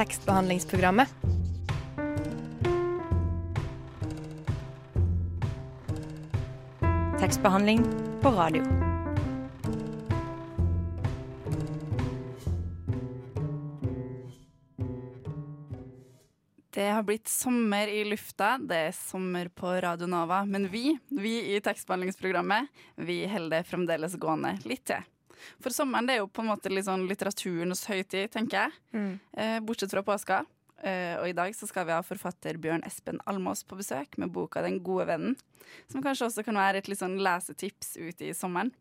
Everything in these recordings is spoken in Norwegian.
tekstbehandlingsprogrammet. Tekstbehandling på radio. Det har blitt sommer i lufta, det er sommer på Radio Nova. Men vi, vi i tekstbehandlingsprogrammet, vi holder det fremdeles gående litt til. For sommeren det er jo på en måte litt sånn litteraturens høytid, tenker jeg. Eh, bortsett fra påska. Eh, og i dag så skal vi ha forfatter Bjørn Espen Almås på besøk med boka 'Den gode vennen'. Som kanskje også kan være et litt sånn lesetips ute i sommeren.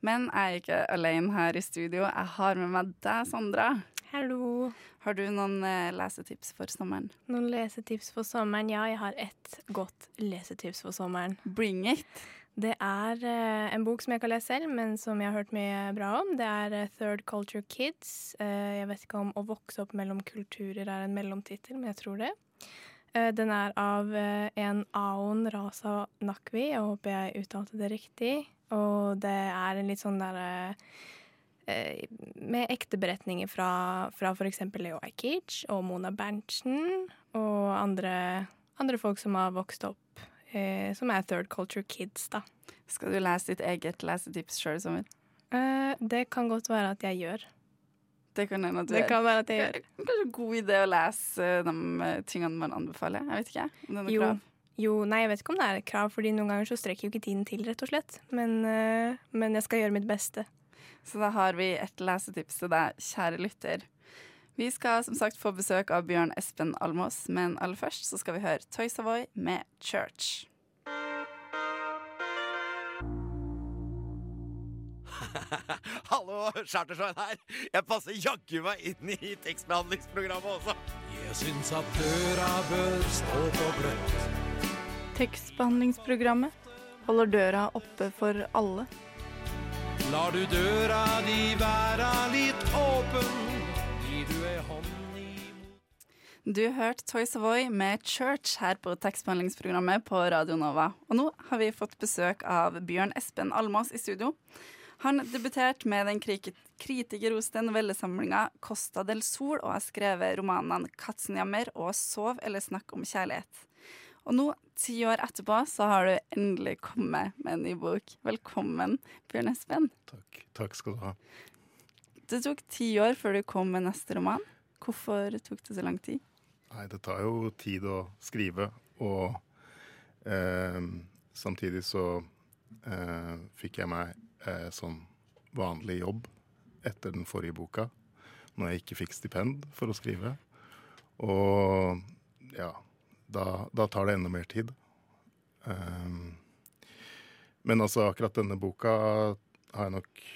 Men jeg er ikke alene her i studio. Jeg har med meg deg, Sandra. Hallo. Har du noen eh, lesetips for sommeren? Noen lesetips for sommeren? Ja, jeg har ett godt lesetips for sommeren. Bring it! Det er eh, en bok som jeg ikke har lest selv, men som jeg har hørt mye bra om. Det er eh, Third Culture Kids. Eh, jeg vet ikke om 'Å vokse opp mellom kulturer' er en mellomtittel, men jeg tror det. Den er av en Aon Rasa Nakwi, jeg håper jeg uttalte det riktig. Og det er en litt sånn derre med ekte beretninger fra, fra f.eks. Leo Ajkic og Mona Berntsen og andre, andre folk som har vokst opp, eh, som er third culture kids, da. Skal du lese ditt eget lesetips sjøl sommer? Eh, det kan godt være at jeg gjør. Det kan hende at du Det kan være at jeg gjør. Kanskje en god idé å lese eh, de eh, tingene man anbefaler. Jeg vet ikke. Om det er noe Jo. krav. Jo, nei, jeg vet ikke om det er et krav, fordi noen ganger så strekker jo ikke tiden til, rett og slett. Men, eh, men jeg skal gjøre mitt beste. Så da har vi et lesetips til deg, kjære lytter. Vi skal som sagt få besøk av Bjørn Espen Almås, men aller først så skal vi høre Toy Savoy med 'Church'. Hallo, Chartersveien her. Jeg passer jaggu meg inn i tekstbehandlingsprogrammet også. Jeg syns at døra bør stå på gløtt. Tekstbehandlingsprogrammet holder døra oppe for alle. Lar du døra di være litt åpen, Du hørte Toys Avoy med 'Church' her på tekstbehandlingsprogrammet på Radio Nova. Og nå har vi fått besøk av Bjørn Espen Almås i studio. Han debuterte med den kri- kritikerroste novellesamlinga 'Costa del Sol' og har skrevet romanene 'Katzenjammer' og 'Sov eller snakk om kjærlighet'. Og nå, ti år etterpå, så har du endelig kommet med en ny bok. Velkommen, Bjørn Espen. Takk. Takk skal du ha. Det tok ti år før du kom med neste roman. Hvorfor tok det så lang tid? Nei, det tar jo tid å skrive, og eh, samtidig så eh, fikk jeg meg eh, sånn vanlig jobb etter den forrige boka, når jeg ikke fikk stipend for å skrive. Og ja, da, da tar det enda mer tid. Um, men altså, akkurat denne boka har jeg nok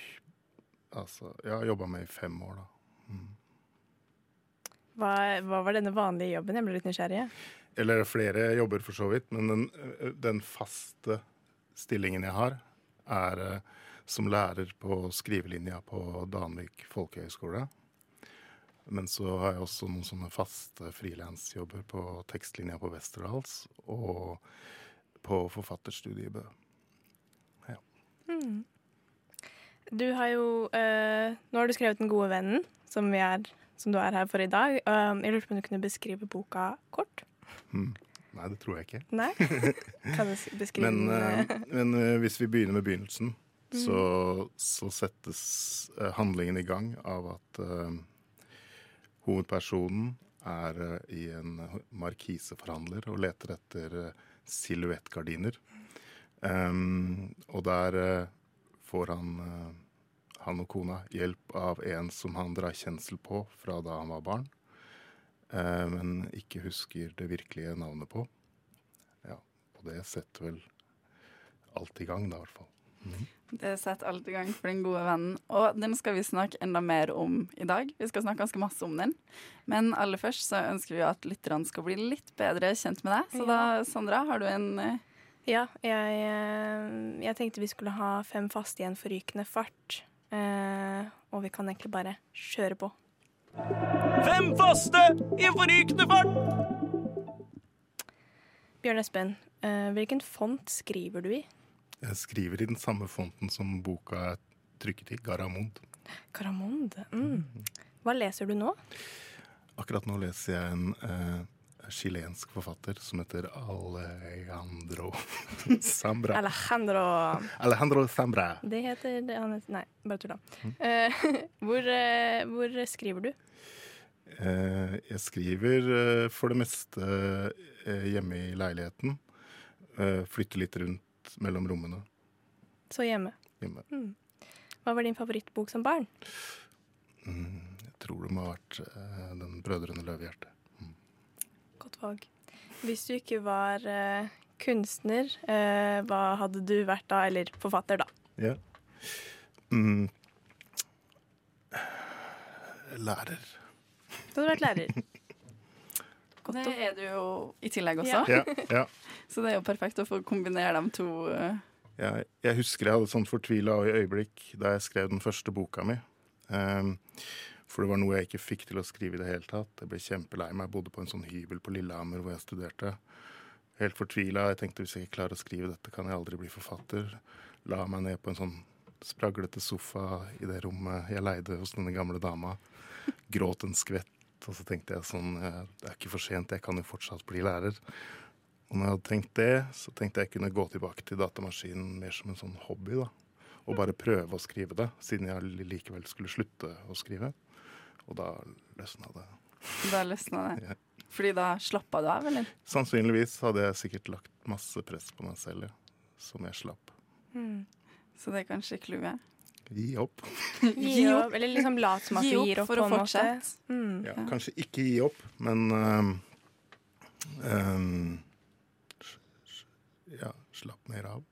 altså, jobba med i fem år, da. Hva, hva var denne vanlige jobben? Jeg ble litt nysgjerrig. Eller flere jobber for så vidt, men den, den faste stillingen jeg har, er eh, som lærer på skrivelinja på Danvik folkehøgskole. Men så har jeg også noen sånne faste frilansjobber på tekstlinja på Westerdals og på forfatterstudiet i Bø. Du har jo øh, Nå har du skrevet 'Den gode vennen', som, vi er, som du er her for i dag. Um, jeg lurte på om du kunne beskrive boka kort? Nei, det tror jeg ikke. Nei? Kan du beskrive Men, den? eh, men eh, hvis vi begynner med begynnelsen, så, så settes eh, handlingen i gang av at uh, hovedpersonen er uh, i en markiseforhandler og leter etter uh, silhuettgardiner. Um, og der eh, får han, eh, han og kona hjelp av en som han drar kjensel på fra da han var barn, eh, men ikke husker det virkelige navnet på. Ja, og det setter vel alt i gang, da, i hvert fall. Det setter alt i gang for den gode vennen. Og den skal vi snakke enda mer om i dag. Vi skal snakke ganske masse om den. Men aller først så ønsker vi at lytterne skal bli litt bedre kjent med deg. Så da, Sandra, har du en eh, Ja, jeg, eh, jeg tenkte vi skulle ha fem faste i en forrykende fart. Eh, og vi kan egentlig bare kjøre på. Fem faste i forrykende fart! Bjørn Espen, eh, hvilken font skriver du i? Jeg skriver i den samme fonten som boka er trykket i, Garamond. Garamond. Mm. Hva leser du nå? akkurat nå leser jeg en eh, chilensk forfatter som heter Alejandro Sambra. Alejandro. Alejandro Sambra. Det heter det han heter Nei, bare tulla. Mm. Uh, hvor, uh, hvor skriver du? Uh, jeg skriver for det meste hjemme i leiligheten. Flytter litt rundt mellom rommene Så hjemme. hjemme. Hva var din favorittbok som barn? Mm, jeg tror det må ha vært den 'Brødrene Løvehjerte'. Godt valg. Hvis du ikke var eh, kunstner, eh, hva hadde du vært da? Eller forfatter, da? Ja. Mm. Lærer. Du hadde vært lærer. Det er du jo i tillegg også. Ja. Ja. Så det er jo perfekt å få kombinere de to. eh, Jeg, jeg husker jeg hadde et sånt fortvila øyeblikk da jeg skrev den første boka mi. Ehm, for det var noe jeg ikke fikk til å skrive i det hele tatt. Jeg ble kjempelei meg. Jeg bodde på en sånn hybel på Lillehammer hvor jeg studerte. Helt fortvila. Jeg tenkte hvis jeg ikke klarer å skrive dette, kan jeg aldri bli forfatter. La meg ned på en sånn spraglete sofa i det rommet jeg leide hos denne gamle dama. Gråt en skvett. Og så tenkte jeg sånn Det er ikke for sent, jeg kan jo fortsatt bli lærer. Og når jeg hadde tenkt det, så tenkte jeg kunne gå tilbake til datamaskinen mer som en sånn hobby. da. Og bare prøve å skrive det, siden jeg likevel skulle slutte å skrive. Og da løsna det. Da løsna det. Ja. Fordi da slappa du av, eller? Sannsynligvis hadde jeg sikkert lagt masse press på meg selv. Som jeg slapp. Så det er kanskje clouet. Gi opp. Gi opp. Eller liksom lat som at du gir opp, for å fortsette. Mm. Ja, kanskje ikke gi opp, men ehm, ehm, s- s- Ja, slapp mer av.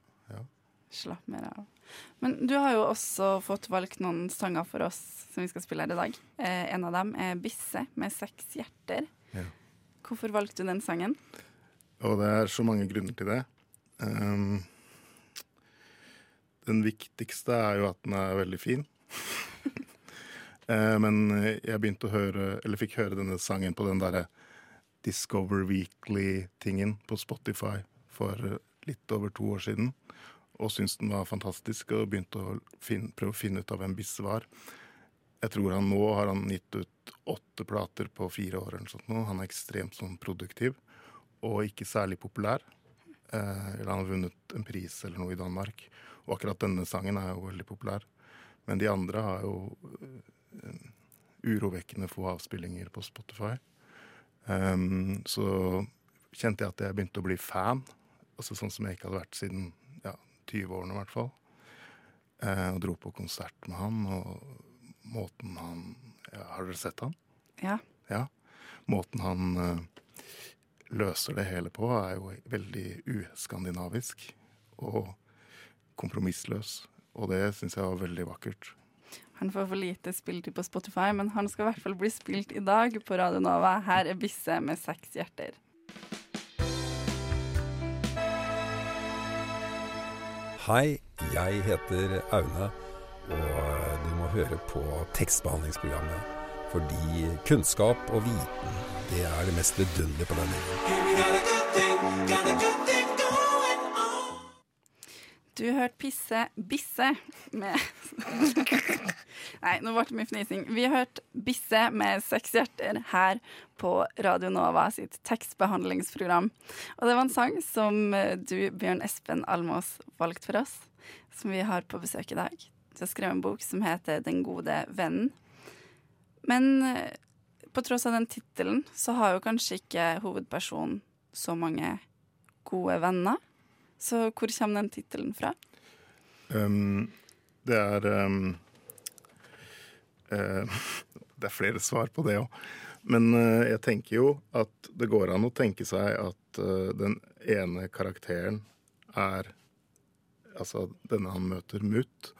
Slapp mer av. Men du har jo også fått valgt noen sanger for oss som vi skal spille her i dag. Eh, en av dem er 'Bisse' med seks hjerter. Ja. Hvorfor valgte du den sangen? Og det er så mange grunner til det. Um, den viktigste er jo at den er veldig fin. uh, men jeg begynte å høre, eller fikk høre denne sangen på den derre Discover Weekly-tingen på Spotify for litt over to år siden. Og syntes den var fantastisk, og begynte å finne, prøve å finne ut av hvem Bisse var. Jeg tror han nå har han gitt ut åtte plater på fire år. eller sånt. Han er ekstremt sånn produktiv og ikke særlig populær. Eh, eller han har vunnet en pris eller noe i Danmark. Og akkurat denne sangen er jo veldig populær. Men de andre har jo uh, urovekkende få avspillinger på Spotify. Um, så kjente jeg at jeg begynte å bli fan. Altså sånn som jeg ikke hadde vært siden 20-årene i hvert fall. Eh, og dro på konsert med han, og måten han ja, Har dere sett han? Ja. Ja. Måten han eh, løser det hele på, er jo veldig uskandinavisk og kompromissløs. Og det syns jeg var veldig vakkert. Han får for lite spilletid på Spotify, men han skal i hvert fall bli spilt i dag på Radio Nova. Her er 'Bisse' med seks hjerter. Hei, jeg heter Aune, og du må høre på tekstbehandlingsprogrammet. Fordi kunnskap og viten, det er det mest vidunderlige på denne jorden. Du hørte pisse bisse med Nei, nå ble det mye fnising. Vi har hørt Bisse med seks hjerter her på Radio Nova sitt tekstbehandlingsprogram. Og det var en sang som eh, du, Bjørn Espen Almås, valgte for oss, som vi har på besøk i dag. Du har skrevet en bok som heter Den gode vennen. Men eh, på tross av den tittelen, så har jo kanskje ikke hovedpersonen så mange gode venner. Så hvor kommer den tittelen fra? Um, det er um, uh, Det er flere svar på det òg. Men uh, jeg tenker jo at det går an å tenke seg at uh, den ene karakteren er Altså denne han møter, Mutt,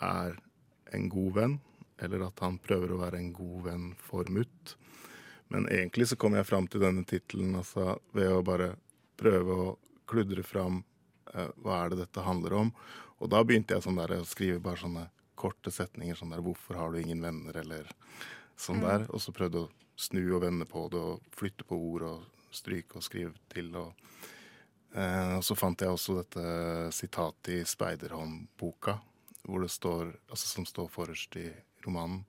er en god venn. Eller at han prøver å være en god venn for Mutt. Men egentlig så kom jeg fram til denne tittelen altså, ved å bare prøve å kludre fram hva er det dette handler om. Og da begynte jeg sånn der, å skrive bare sånne korte setninger. sånn der, 'Hvorfor har du ingen venner?' eller sånn der. Og så prøvde å snu og vende på det og flytte på ord og stryke og skrive til. Og, eh, og så fant jeg også dette sitatet i Speiderhåndboka, hvor det står, altså som står forrest i romanen.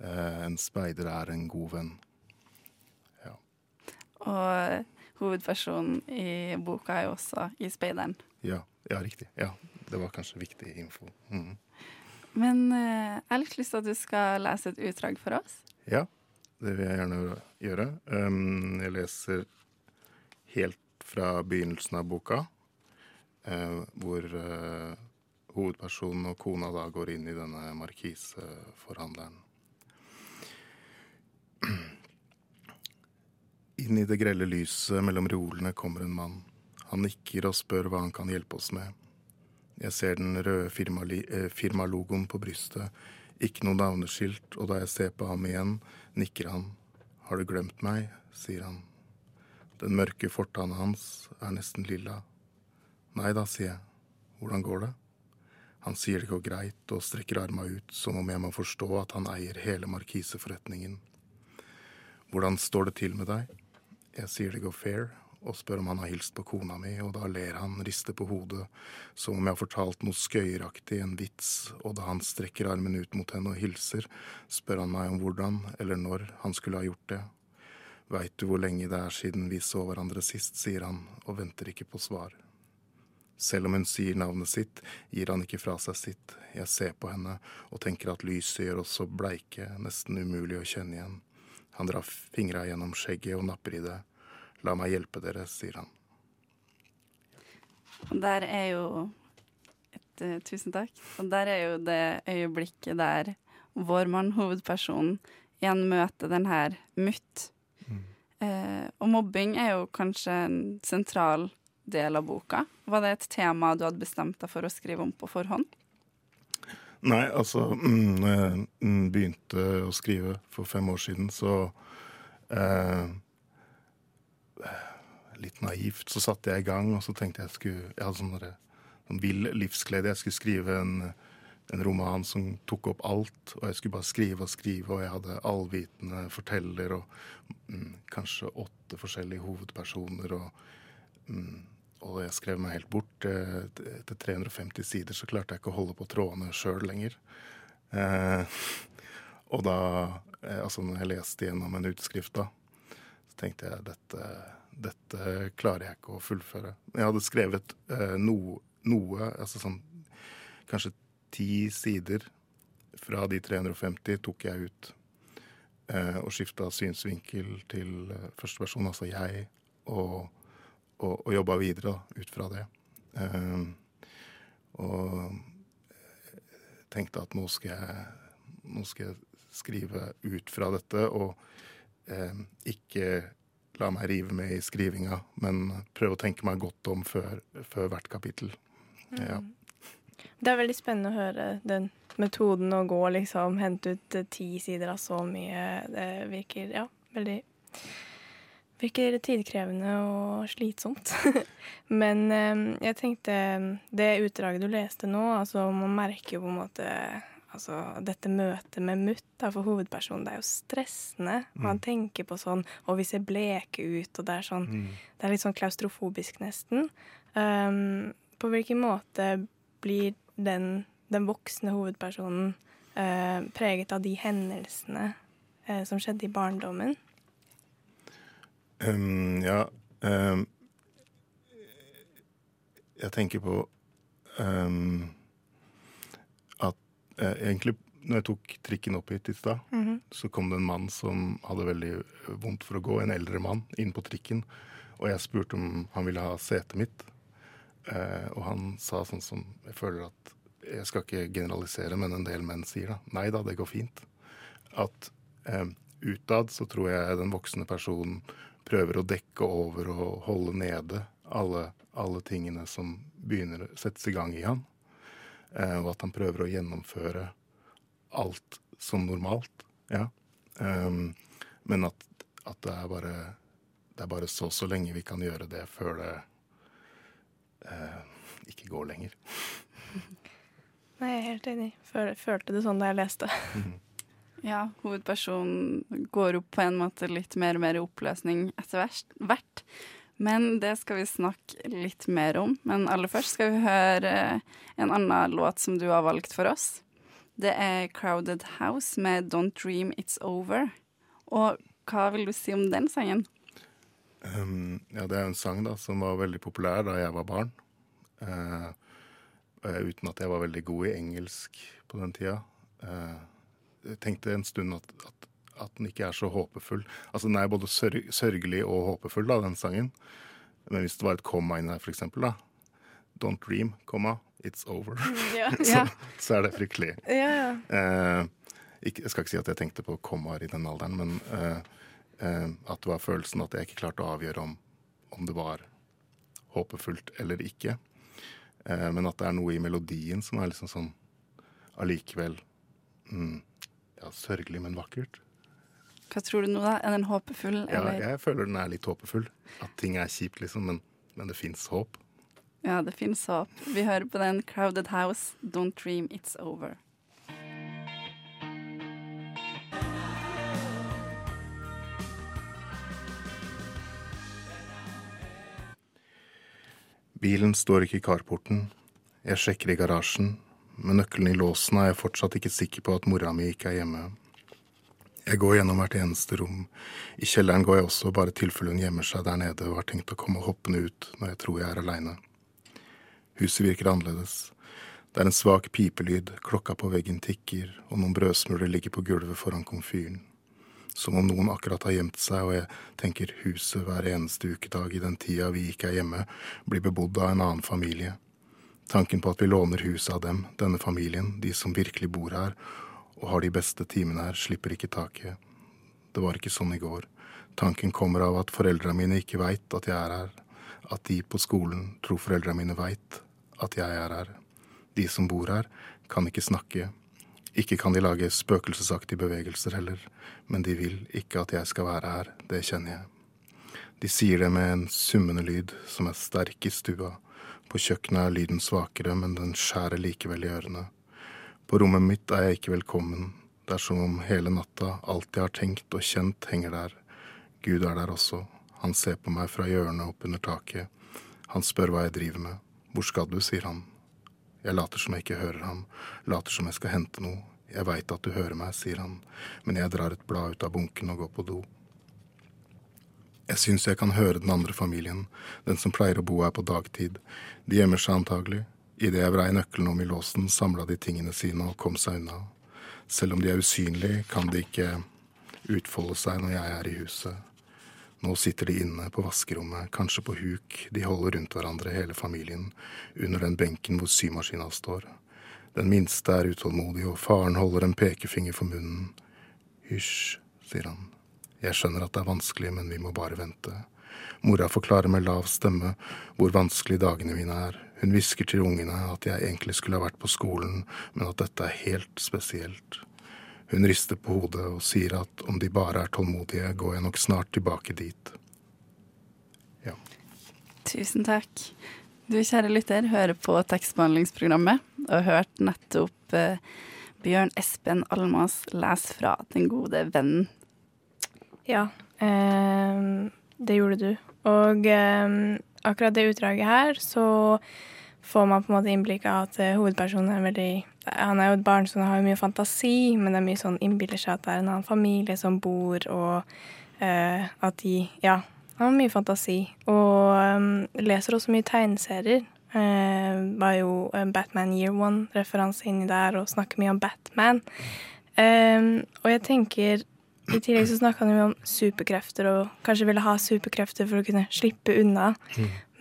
Eh, 'En speider er en god venn'. Og hovedpersonen i boka er jo også i speideren. Ja, ja, riktig. Ja, det var kanskje viktig info. Mm. Men eh, jeg har litt lyst til at du skal lese et utdrag for oss. Ja, det vil jeg gjerne gjøre. Um, jeg leser helt fra begynnelsen av boka, eh, hvor eh, hovedpersonen og kona da går inn i denne markiseforhandleren. Inn i det grelle lyset mellom reolene kommer en mann. Han nikker og spør hva han kan hjelpe oss med. Jeg ser den røde eh, firmalogoen på brystet, ikke noe navneskilt, og da jeg ser på ham igjen, nikker han. Har du glemt meg? sier han. Den mørke fortanna hans er nesten lilla. Nei da, sier jeg. Hvordan går det? Han sier det går greit og strekker arma ut som om jeg må forstå at han eier hele markiseforretningen. Hvordan står det til med deg? Jeg sier det går fair, og spør om han har hilst på kona mi, og da ler han, rister på hodet, som om jeg har fortalt noe skøyeraktig, en vits, og da han strekker armen ut mot henne og hilser, spør han meg om hvordan eller når han skulle ha gjort det. Veit du hvor lenge det er siden vi så hverandre sist, sier han, og venter ikke på svar. Selv om hun sier navnet sitt, gir han ikke fra seg sitt. Jeg ser på henne og tenker at lyset gjør oss så bleike, nesten umulig å kjenne igjen. Han drar fingra gjennom skjegget og napper i det. La meg hjelpe dere, sier han. Og der er jo et, uh, Tusen takk. Og der er jo det øyeblikket der vår mann, hovedpersonen, igjen møter den her mutt. Eh, og mobbing er jo kanskje en sentral del av boka. Var det et tema du hadde bestemt deg for å skrive om på forhånd? Nei, altså mm, Når jeg mm, begynte å skrive for fem år siden, så eh, Litt naivt så satte jeg i gang, og så tenkte jeg skulle Jeg hadde sånn sånn vill livsglede. Jeg skulle skrive en, en roman som tok opp alt, og jeg skulle bare skrive og skrive, og jeg hadde allvitende forteller og mm, kanskje åtte forskjellige hovedpersoner, og, mm, og jeg skrev meg helt bort. Eh, Etter 350 sider så klarte jeg ikke å holde på trådene sjøl lenger. Eh, og da, eh, altså når jeg leste gjennom en utskrift da, så tenkte jeg dette, dette klarer jeg ikke å fullføre. Jeg hadde skrevet eh, no, noe, altså sånn kanskje ti sider fra de 350 tok jeg ut. Eh, og skifta synsvinkel til eh, første person, altså jeg, og, og, og jobba videre ut fra det. Eh, og tenkte at nå skal jeg, nå skal jeg skrive ut fra dette, og eh, ikke la meg rive med i skrivinga, men prøve å tenke meg godt om før, før hvert kapittel. Ja. Det er veldig spennende å høre den metoden å gå liksom, hente ut eh, ti sider av så mye. Det virker, ja, veldig Virker tidkrevende og slitsomt. Men eh, jeg tenkte Det utdraget du leste nå, altså man merker jo på en måte Altså, dette møtet med mutt da, for hovedpersonen, det er jo stressende. Man tenker på sånn Og vi ser bleke ut, og det er sånn Det er litt sånn klaustrofobisk, nesten. Um, på hvilken måte blir den, den voksne hovedpersonen uh, preget av de hendelsene uh, som skjedde i barndommen? Um, ja um, Jeg tenker på um, egentlig når jeg tok trikken opp hit i stad, så kom det en mann som hadde veldig vondt for å gå, en eldre mann, inn på trikken. Og jeg spurte om han ville ha setet mitt. Eh, og han sa sånn som Jeg føler at Jeg skal ikke generalisere, men en del menn sier da. Nei da, det går fint. At eh, utad så tror jeg den voksne personen prøver å dekke over og holde nede alle, alle tingene som begynner settes i gang i han. Eh, og at han prøver å gjennomføre alt som normalt. Ja. Um, men at, at det er bare det er bare så så lenge vi kan gjøre det før det eh, ikke går lenger. Nei, jeg er helt enig. Føl, følte det sånn da jeg leste. Ja, hovedpersonen går opp på en måte litt mer og mer i oppløsning etter hvert. Men det skal vi snakke litt mer om. Men aller først skal vi høre en annen låt som du har valgt for oss. Det er Crowded House med Don't Dream It's Over. Og hva vil du si om den sangen? Um, ja, det er en sang da som var veldig populær da jeg var barn. Uh, eh, uten at jeg var veldig god i engelsk på den tida. Uh, jeg tenkte en stund at, at, at, den ikke er så håpefull. Altså Den er både sørg, sørgelig og håpefull, da, den sangen. Men hvis det var et komma inn der, for eksempel, da Don't dream, komma, it's over. Ja. så, så er det fryktelig. Ja, ja. Eh, ikke, jeg skal ikke si at jeg tenkte på kommaer i den alderen, men eh, eh, at det var følelsen at jeg ikke klarte å avgjøre om, om det var håpefullt eller ikke. Eh, men at det er noe i melodien som er liksom sånn allikevel mm, ja, sørgelig, men vakkert. Hva tror du nå, da? Er den håpefull, Ja, eller? jeg føler den er litt håpefull. At ting er kjipt, liksom, men, men det fins håp. Ja, det fins håp. Vi hører på den Crowded House, Don't Dream It's Over. Bilen står ikke i carporten. Jeg sjekker i garasjen. Med nøkkelen i låsen er jeg fortsatt ikke sikker på at mora mi ikke er hjemme. Jeg går gjennom hvert eneste rom. I kjelleren går jeg også, bare i tilfelle hun gjemmer seg der nede og har tenkt å komme hoppende ut når jeg tror jeg er aleine. Huset virker annerledes. Det er en svak pipelyd, klokka på veggen tikker, og noen brødsmuler ligger på gulvet foran komfyren. Som om noen akkurat har gjemt seg, og jeg tenker huset hver eneste ukedag i den tida vi ikke er hjemme, blir bebodd av en annen familie. Tanken på at vi låner huset av dem, denne familien, de som virkelig bor her, og har de beste timene her, slipper ikke taket. Det var ikke sånn i går. Tanken kommer av at foreldra mine ikke veit at jeg er her. At de på skolen tror foreldra mine veit at jeg er her. De som bor her, kan ikke snakke. Ikke kan de lage spøkelsesaktige bevegelser heller, men de vil ikke at jeg skal være her, det kjenner jeg. De sier det med en summende lyd som er sterk i stua. På kjøkkenet er lyden svakere, men den skjærer likevel i ørene. På rommet mitt er jeg ikke velkommen. Det er som om hele natta alt jeg har tenkt og kjent, henger der. Gud er der også. Han ser på meg fra hjørnet opp under taket. Han spør hva jeg driver med. Hvor skal du, sier han. Jeg later som jeg ikke hører ham, later som jeg skal hente noe. Jeg veit at du hører meg, sier han, men jeg drar et blad ut av bunken og går på do. Jeg syns jeg kan høre den andre familien, den som pleier å bo her på dagtid. De gjemmer seg antagelig. Idet jeg vrei nøkkelen om i låsen, samla de tingene sine og kom seg unna. Selv om de er usynlige, kan de ikke utfolde seg når jeg er i huset. Nå sitter de inne på vaskerommet, kanskje på huk, de holder rundt hverandre hele familien, under den benken hvor symaskina står. Den minste er utålmodig, og faren holder en pekefinger for munnen. Hysj, sier han. Jeg skjønner at det er vanskelig, men vi må bare vente. Mora forklarer med lav stemme hvor vanskelig dagene mine er. Hun hvisker til ungene at jeg egentlig skulle ha vært på skolen, men at dette er helt spesielt. Hun rister på hodet og sier at om de bare er tålmodige, går jeg nok snart tilbake dit. Ja. Tusen takk. Du kjære lytter hører på tekstbehandlingsprogrammet og har hørt nettopp eh, Bjørn Espen Almas lese fra Den gode vennen. Ja, eh, det gjorde du. Og ehm, akkurat det utdraget her, så får man på en måte innblikk av at eh, hovedpersonen er veldig Han er jo et barn, så han har jo mye fantasi, men det er mye sånn innbiller seg at det er en annen familie som bor, og uh, at de Ja, han har mye fantasi. Og um, leser også mye tegneserier. Uh, var jo Batman Year One-referanse inni der, og snakker mye om Batman. Um, og jeg tenker i tillegg så snakka han jo om superkrefter, og kanskje ville ha superkrefter for å kunne slippe unna.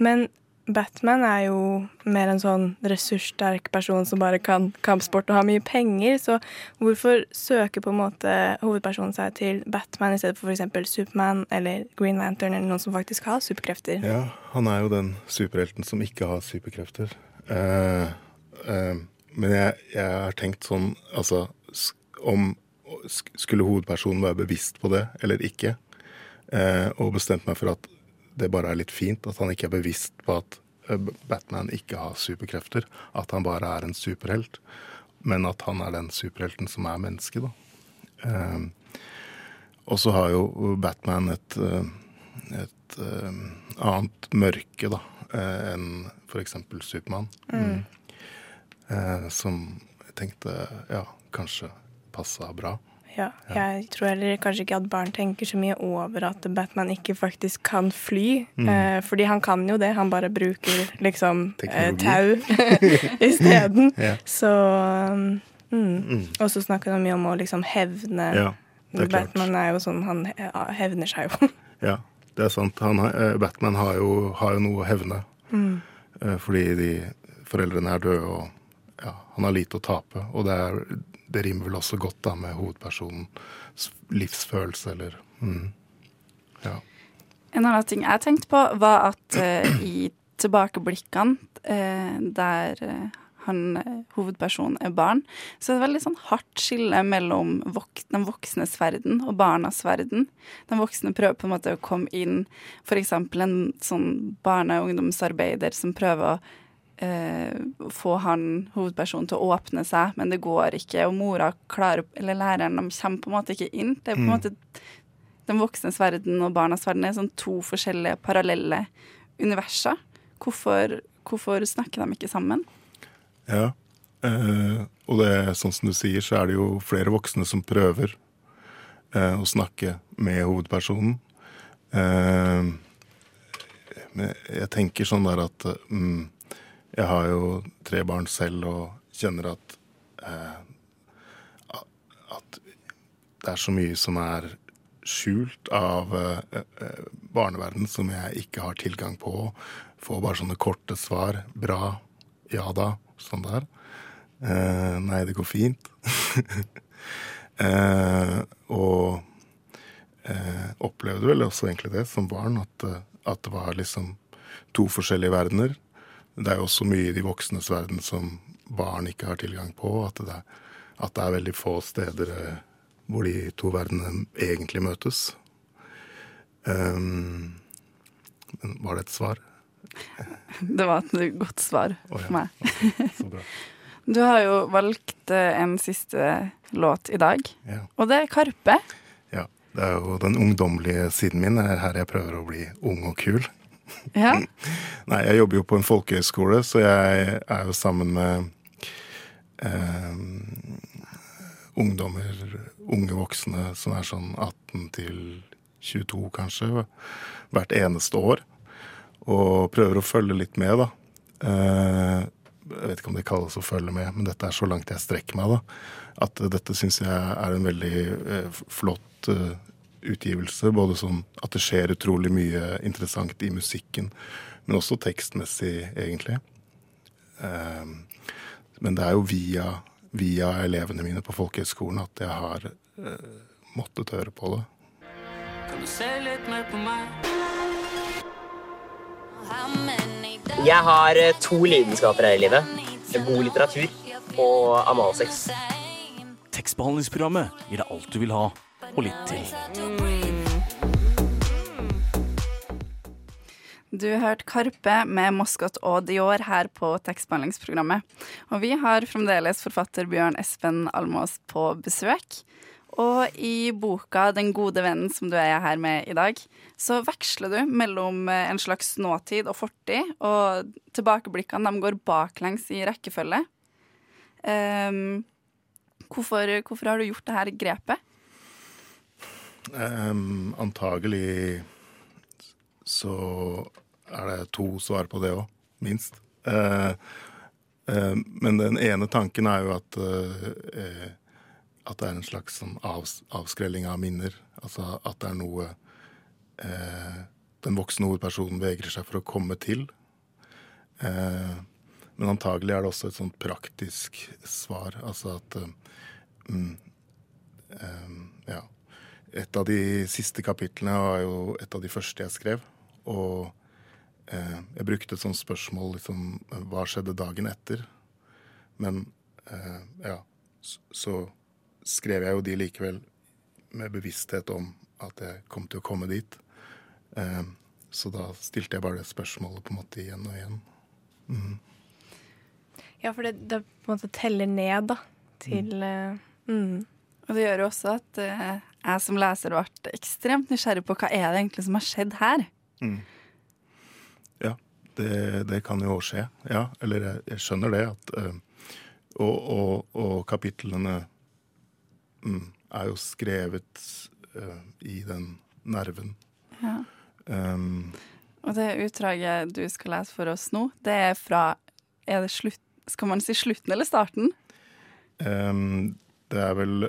Men Batman er jo mer en sånn ressurssterk person som bare kan kampsport og har mye penger, så hvorfor søker på en måte hovedpersonen seg til Batman i stedet for f.eks. Superman eller Green Lantern eller noen som faktisk har superkrefter? ja, han er jo den superhelten som ikke har superkrefter. Eh, eh, men jeg, jeg har tenkt sånn, altså om Skulle hovedpersonen være bevisst på det eller ikke? Eh, og bestemte meg for at det bare er litt fint at han ikke er bevisst på at eh, Batman ikke har superkrefter. At han bare er en superhelt. Men at han er den superhelten som er menneske, da. Eh, og så har jo Batman et, et annet mørke da, enn f.eks. Supermann. Mm. Eh, som jeg tenkte ja, kanskje passa bra. Ja, jeg tror heller kanskje ikke at barn tenker så mye over at Batman ikke faktisk kan fly. Mm. Eh, fordi han kan jo det, han bare bruker liksom eh, tau isteden. Ja. Så um, mm. Mm. Og så snakker han mye om å liksom hevne. Ja, er Batman klart. Er jo sånn, han hevner seg jo. Ja, det er sant. Han, eh, Batman har jo, har jo noe å hevne. Mm. Eh, Fordi de foreldrene er døde, og ja, han har lite å tape. Og det, er, det rimer vel også godt da med hovedpersonens livsfølelse, eller mm. Ja. En annen ting jeg tenkte på, var at uh, i tilbakeblikkene uh, der eh, han, eh, hovedpersonen er barn, så er det veldig sånn hardt skille mellom vok den voksnes verden og barnas verden. Den voksne prøver på en måte å komme inn, f.eks. en sånn barne- og ungdomsarbeider som prøver å få han hovedpersonen til å åpne seg, men det går ikke. Og mora klarer, eller læreren de kommer på en måte ikke inn. Det er på en Mm. måte den voksnes verden og barnas verden er sånn to forskjellige parallelle universer. Hvorfor, hvorfor snakker de ikke sammen? Ja. Eh, og det, er sånn som du sier, så er det jo flere voksne som prøver eh, å snakke med hovedpersonen. Eh, men jeg tenker sånn der at eh, mm, Jeg har jo tre barn selv og kjenner at eh, at det er så mye som er skjult av eh, eh, barneverden som jeg ikke har tilgang på. Får bare sånne korte svar. Bra. Ja da. Sånn der. Eh, nei, det går fint. eh, og eh, opplevde vel også egentlig det som barn, at, eh, at det var liksom to forskjellige verdener. Det er jo også mye i de voksnes verden som barn ikke har tilgang på. At det er, at det er veldig få steder eh, hvor de to verdenene egentlig møtes. Um, men var det et svar? Det var et godt svar oh, ja. for meg. Så bra. Du har jo valgt eh, en siste låt i dag, Ja. og det er Karpe. ja. Det er jo den ungdommelige siden min. Det er her jeg prøver å bli ung og kul. Ja. Nei, jeg jobber jo på en folkehøyskole, så jeg er jo sammen med eh, ungdommer, unge voksne som er sånn 18 til 22 kanskje, hvert eneste år. Og prøver å følge litt med, da. Eh, jeg vet ikke om det kalles å følge med, men dette er så langt jeg strekker meg, da. At dette syns jeg er en veldig eh, flott eh, utgivelse. Både sånn at det skjer utrolig mye interessant i musikken, men også tekstmessig, egentlig. Eh, men det er jo via, via elevene mine på folkehøgskolen at jeg har eh, måttet høre på det. Jeg har eh, to lidenskaper her i livet. God litteratur og analsex. Tekstbehandlingsprogrammet gir deg alt du vil ha, og litt til. Du hørte Karpe med Moskot og Dior her på tekstbehandlingsprogrammet. Og vi har fremdeles forfatter Bjørn Espen Almås på besøk. Og i boka 'Den gode vennen', som du er her med i dag, så veksler du mellom en slags nåtid og fortid, og tilbakeblikkene de går baklengs i rekkefølge. Um, hvorfor, hvorfor har du gjort det her grepet? Um, antagelig så er det to svar på det òg, minst. Uh, uh, men den ene tanken er jo at eh, at det er en slags sånn avs avskrelling av minner. Altså at det er noe den voksne hovedpersonen vegrer seg for å komme til. Men antagelig er det også et sånt praktisk svar. Altså at um, eh, Ja. Et av de siste kapitlene var jo et av de første jeg skrev. Og eh, jeg brukte et sånt spørsmål liksom Hva skjedde dagen etter? Men eh, ja, så, så skrev jeg jo de likevel med bevissthet om at jeg kom til å komme dit. Eh, så da stilte jeg bare det spørsmålet på en måte igjen og igjen. Mm. Ja, for det, det på en måte teller ned, da, til mm. mm. Og det gjør jo også at eh, jeg som leser ble ekstremt nysgjerrig på hva er det egentlig som har skjedd her. Mm. Ja, det, det kan jo skje. Ja, eller jeg, jeg skjønner det. At, eh, og, og, og kapitlene mm, er jo skrevet eh, i den nerven. Ja. Um, Og det utdraget du skal lese for oss nå, det er fra er det slutt, Skal man si slutten eller starten? um, det er vel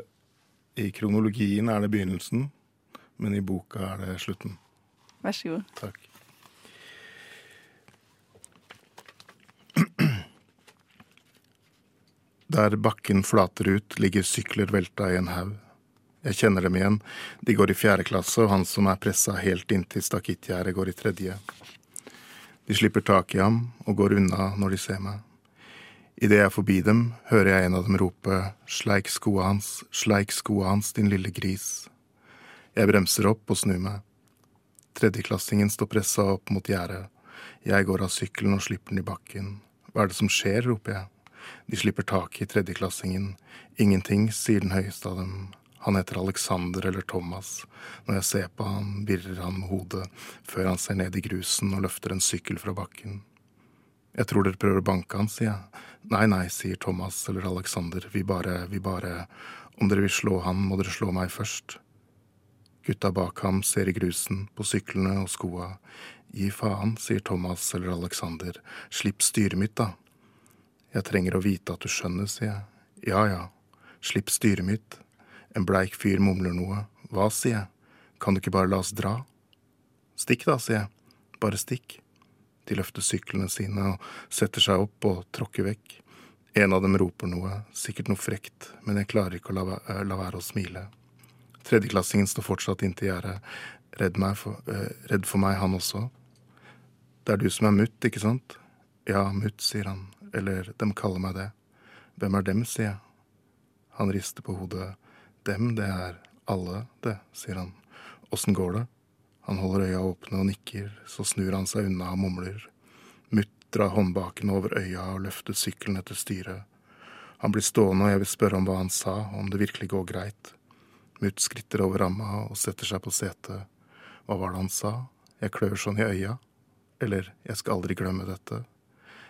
I kronologien er det begynnelsen, men i boka er det slutten. Vær så god. Takk. Der bakken flater ut, ligger sykler velta i en haug. Jeg kjenner dem igjen. De går i fjerde klasse, og han som er pressa helt inntil stakittgjerdet, går i tredje. De slipper tak i ham og går unna når de ser meg. Idet jeg er forbi dem, hører jeg en av dem rope sleik skoa hans, sleik skoa hans, din lille gris. Jeg bremser opp og snur meg. Tredjeklassingen står pressa opp mot gjerdet. Jeg går av sykkelen og slipper den i bakken. Hva er det som skjer, roper jeg. De slipper tak i tredjeklassingen. Ingenting, sier den høyeste av dem. Han heter Alexander eller Thomas. Når jeg ser på han, virrer han med hodet før han ser ned i grusen og løfter en sykkel fra bakken. Jeg tror dere prøver å banke han, sier jeg. Nei, nei, sier Thomas eller Alexander. Vi bare, vi bare Om dere vil slå han, må dere slå meg først. Gutta bak ham ser i grusen, på syklene og skoa. Gi faen, sier Thomas eller Alexander. Slipp styret mitt, da. Jeg trenger å vite at du skjønner, sier jeg. Ja ja, slipp styret mitt. En bleik fyr mumler noe. Hva, sier jeg. Kan du ikke bare la oss dra? Stikk da, sier jeg. Bare stikk. De løfter syklene sine og setter seg opp og tråkker vekk. En av dem roper noe, sikkert noe frekt, men jeg klarer ikke å la, la være å smile. Tredjeklassingen står fortsatt inntil gjerdet, redd, for- eh, redd for meg, han også. Det er du som er mutt, ikke sant? Ja, mutt, sier han, eller dem kaller meg det. Hvem er dem, sier jeg. Han rister på hodet. Dem, det er alle, det, sier han. Åssen går det? Han holder øya åpne og nikker, så snur han seg unna og mumler. Mutt drar håndbakene over øya og løfter sykkelen etter styret. Han blir stående, og jeg vil spørre om hva han sa, om det virkelig går greit. Mutt skritter over ramma og setter seg på setet. Hva var det han sa? Jeg klør sånn i øya. Eller, jeg skal aldri glemme dette.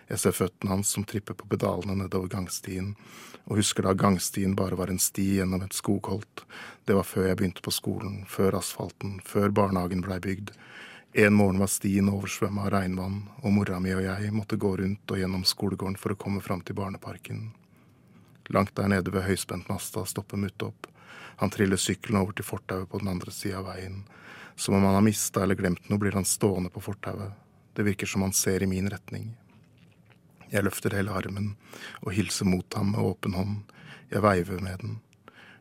Jeg ser føttene hans som tripper på pedalene nedover gangstien, og husker da gangstien bare var en sti gjennom et skogholt. Det var før jeg begynte på skolen, før asfalten, før barnehagen blei bygd. En morgen var stien oversvømma av regnvann, og mora mi og jeg måtte gå rundt og gjennom skolegården for å komme fram til barneparken. Langt der nede ved høyspentmasta stopper Mutt opp. Han triller sykkelen over til fortauet på den andre sida av veien. Som om han har mista eller glemt noe, blir han stående på fortauet. Det virker som han ser i min retning. Jeg løfter hele armen og hilser mot ham med åpen hånd. Jeg veiver med den.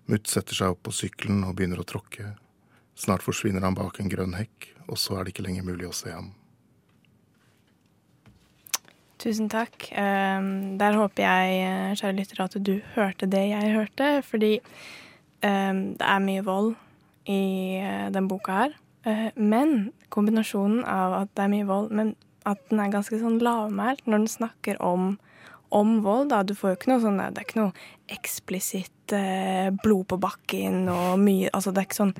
Mutt setter seg opp på sykkelen og begynner å tråkke. Snart forsvinner han bak en grønn hekk, og så er det ikke lenger mulig å se ham. Tusen takk. Um, der håper jeg, eh, kjære lyttere, at du hørte det jeg hørte. Fordi um, det er mye vold i uh, den boka her. Uh, men kombinasjonen av at det er mye vold, men at den er ganske sånn lavmælt når den snakker om, om vold, da. Du får jo ikke noe sånn Det er ikke noe eksplisitt eh, blod på bakken og mye Altså, det er ikke sånn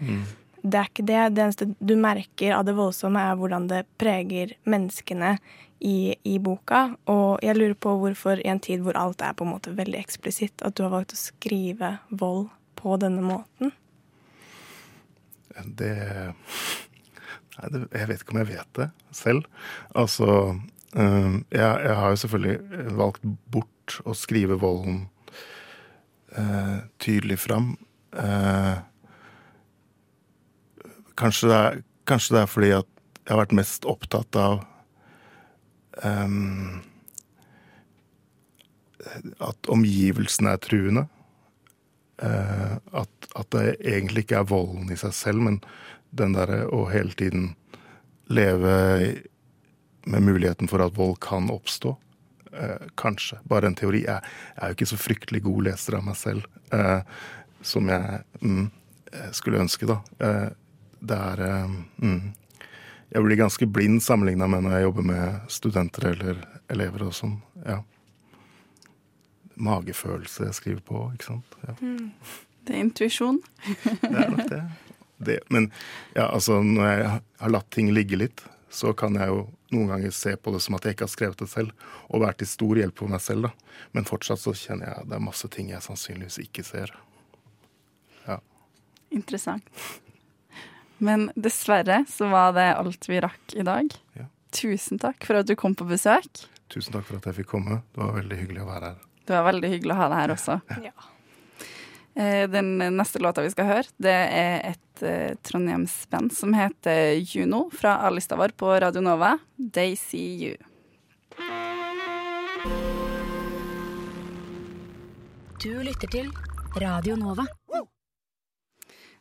Det er ikke det. Det eneste du merker av det voldsomme, er hvordan det preger menneskene i, i boka. Og jeg lurer på hvorfor i en tid hvor alt er på en måte veldig eksplisitt, at du har valgt å skrive vold på denne måten. Det, jeg vet ikke om jeg vet det selv. Altså eh, jeg, jeg har jo selvfølgelig valgt bort å skrive volden eh, tydelig fram. Eh, kanskje, det er, kanskje det er fordi at jeg har vært mest opptatt av em, at omgivelsene er truende. Eh, at, at det egentlig ikke er volden i seg selv, men den derre å hele tiden leve med muligheten for at vold kan oppstå. Eh, kanskje. Bare en teori. Jeg, jeg er jo ikke så fryktelig god leser av meg selv eh, som jeg mm, eh, skulle ønske, da. Eh, det er eh, mm, Jeg blir ganske blind sammenligna med når jeg jobber med studenter eller elever og sånn. Ja. Magefølelse jeg skriver på, ikke sant. Ja. Det er intuisjon. Det er nok det. Det. Men ja, altså, når jeg har latt ting ligge litt, så kan jeg jo noen ganger se på det som at jeg ikke har skrevet det selv, og vært til stor hjelp for meg selv. da. Men fortsatt så kjenner jeg at det er masse ting jeg sannsynligvis ikke ser. Ja. Interessant. Men dessverre så var det alt vi rakk i dag. Ja. Tusen takk for at du kom på besøk. Tusen takk for at jeg fikk komme. Det var veldig hyggelig å være her. Det var veldig hyggelig å ha deg her også. Ja. Eh, Den neste låta vi skal høre, det er et eh, Trondheims-band som heter Juno, fra A-lista vår på Radio Nova. They See You. Du lytter til Radio Nova.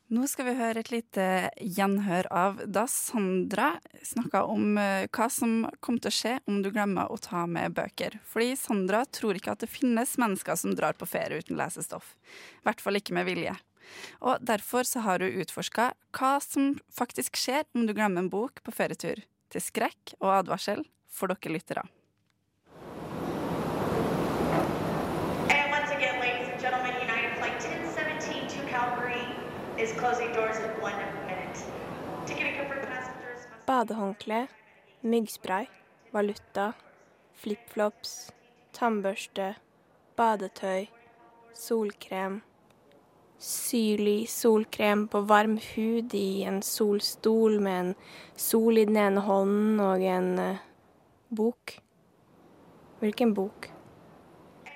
Nå skal vi høre et lite gjenhør av da Sandra snakka om eh, hva som kommer til å skje om du glemmer å ta med bøker. Fordi Sandra tror ikke at det finnes mennesker som drar på ferie uten lesestoff. I hvert fall ikke med vilje. Og derfor så har hun utforska hva som faktisk skjer om du glemmer en bok på ferietur. Til skrekk og advarsel for dere lyttere. Badehåndkle, myggspray, valuta, flipflops, tannbørste, badetøy, solkrem. Syrlig solkrem på varm hud i en solstol med en sol i den ene hånden og en eh, bok. Hvilken bok?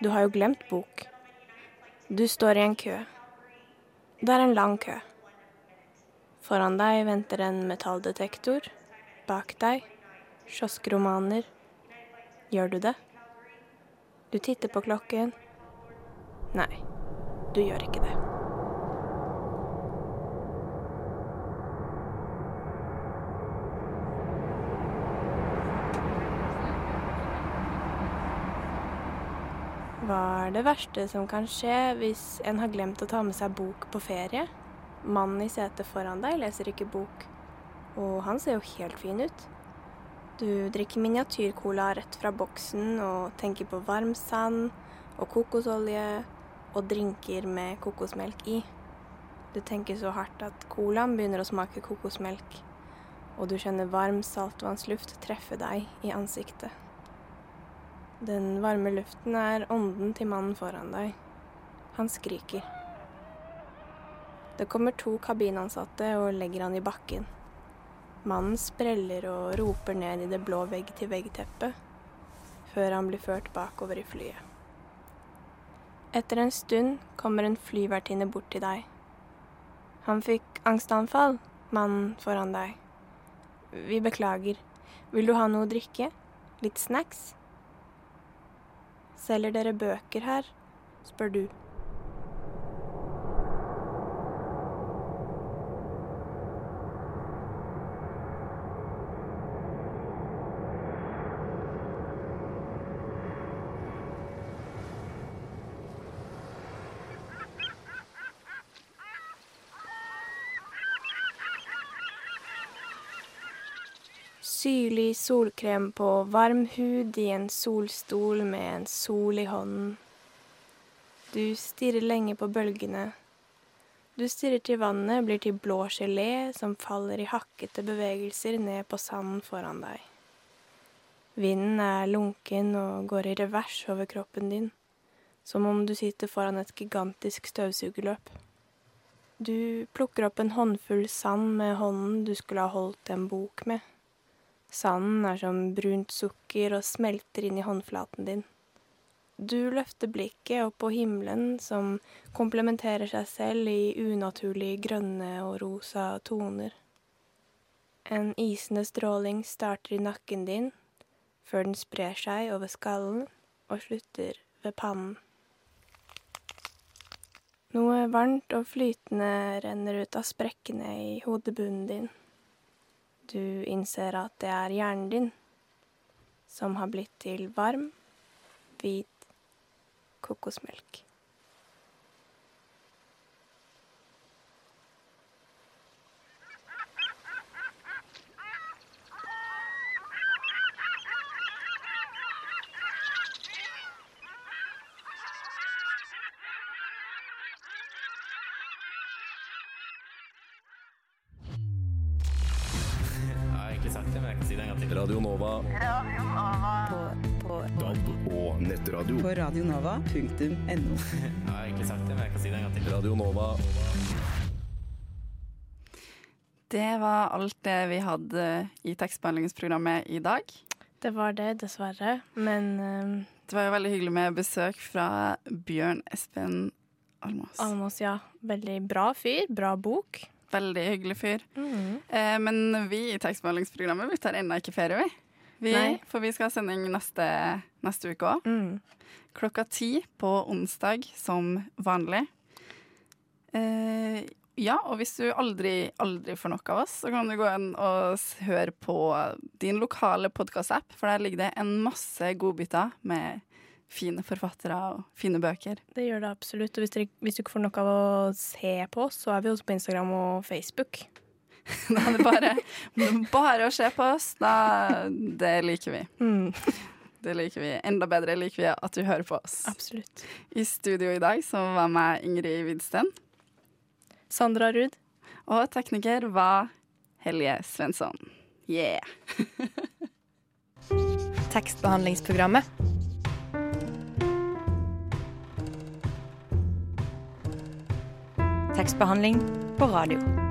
Du har jo glemt bok. Du står i en kø. Det er en lang kø. Foran deg venter en metalldetektor. Bak deg kioskromaner. Gjør du det? Du titter på klokken. Nei, du gjør ikke det. Hva er det verste som kan skje hvis en har glemt å ta med seg bok på ferie? Mannen i setet foran deg leser ikke bok, og han ser jo helt fin ut. Du drikker miniatyrcola rett fra boksen og tenker på varm sand og kokosolje og drinker med kokosmelk i. Du tenker så hardt at colaen begynner å smake kokosmelk, og du kjenner varm saltvannsluft treffe deg i ansiktet. Den varme luften er ånden til mannen foran deg. Han skriker. Det kommer to kabinansatte og legger han i bakken. Mannen spreller og roper ned i det blå vegg-til-vegg-teppet, før han blir ført bakover i flyet. Etter en stund kommer en flyvertinne bort til deg. Han fikk angstanfall, mannen foran deg. Vi beklager. Vil du ha noe å drikke? Litt snacks? Selger dere bøker her? spør du. Syrlig solkrem på varm hud i en solstol med en sol i hånden. Du stirrer lenge på bølgene. Du stirrer til vannet blir til blå gelé som faller i hakkete bevegelser ned på sanden foran deg. Vinden er lunken og går i revers over kroppen din, som om du sitter foran et gigantisk støvsugerløp. Du plukker opp en håndfull sand med hånden du skulle ha holdt en bok med. Sanden er som brunt sukker og smelter inn i håndflaten din. Du løfter blikket opp på himmelen, som komplementerer seg selv i unaturlig grønne og rosa toner. En isende stråling starter i nakken din, før den sprer seg over skallen og slutter ved pannen. Noe varmt og flytende renner ut av sprekkene i hodebunnen din. Du innser at det er hjernen din som har blitt til varm, hvit kokosmelk. radionova.no. Jeg har egentlig sagt det, men jeg kan si det en gang til. Radio Nova. Det var alt det vi hadde i tekstbehandlingsprogrammet i dag. Det var det, dessverre. Men um, Det var jo veldig hyggelig med besøk fra Bjørn Espen Almås. Almås, ja. Veldig bra fyr. Bra bok. Veldig hyggelig fyr. Mhm. Eh, men vi i tekstbehandlingsprogrammet vi tar ennå ikke ferie, vi. vi for vi skal ha sending neste, neste uke òg. Mm. Klokka ti på onsdag som vanlig. Eh, ja, og hvis du aldri, aldri får nok av oss, så kan du gå inn og høre på din lokale podkastapp, for der ligger det en masse godbiter med fine forfattere og fine bøker. Det gjør det absolutt. Og hvis, dere, hvis du ikke får noe av å se på oss, så er vi også på Instagram og Facebook. Da er det bare, bare å se på oss. Da, det liker vi. Mm. Det liker vi. Enda bedre liker vi at du hører på oss. Absolutt. I studio i dag så var meg Ingrid Widsten. Sandra Ruud. Og tekniker var Helje Svensson. Yeah! Tekstbehandlingsprogrammet. Tekstbehandling på radio.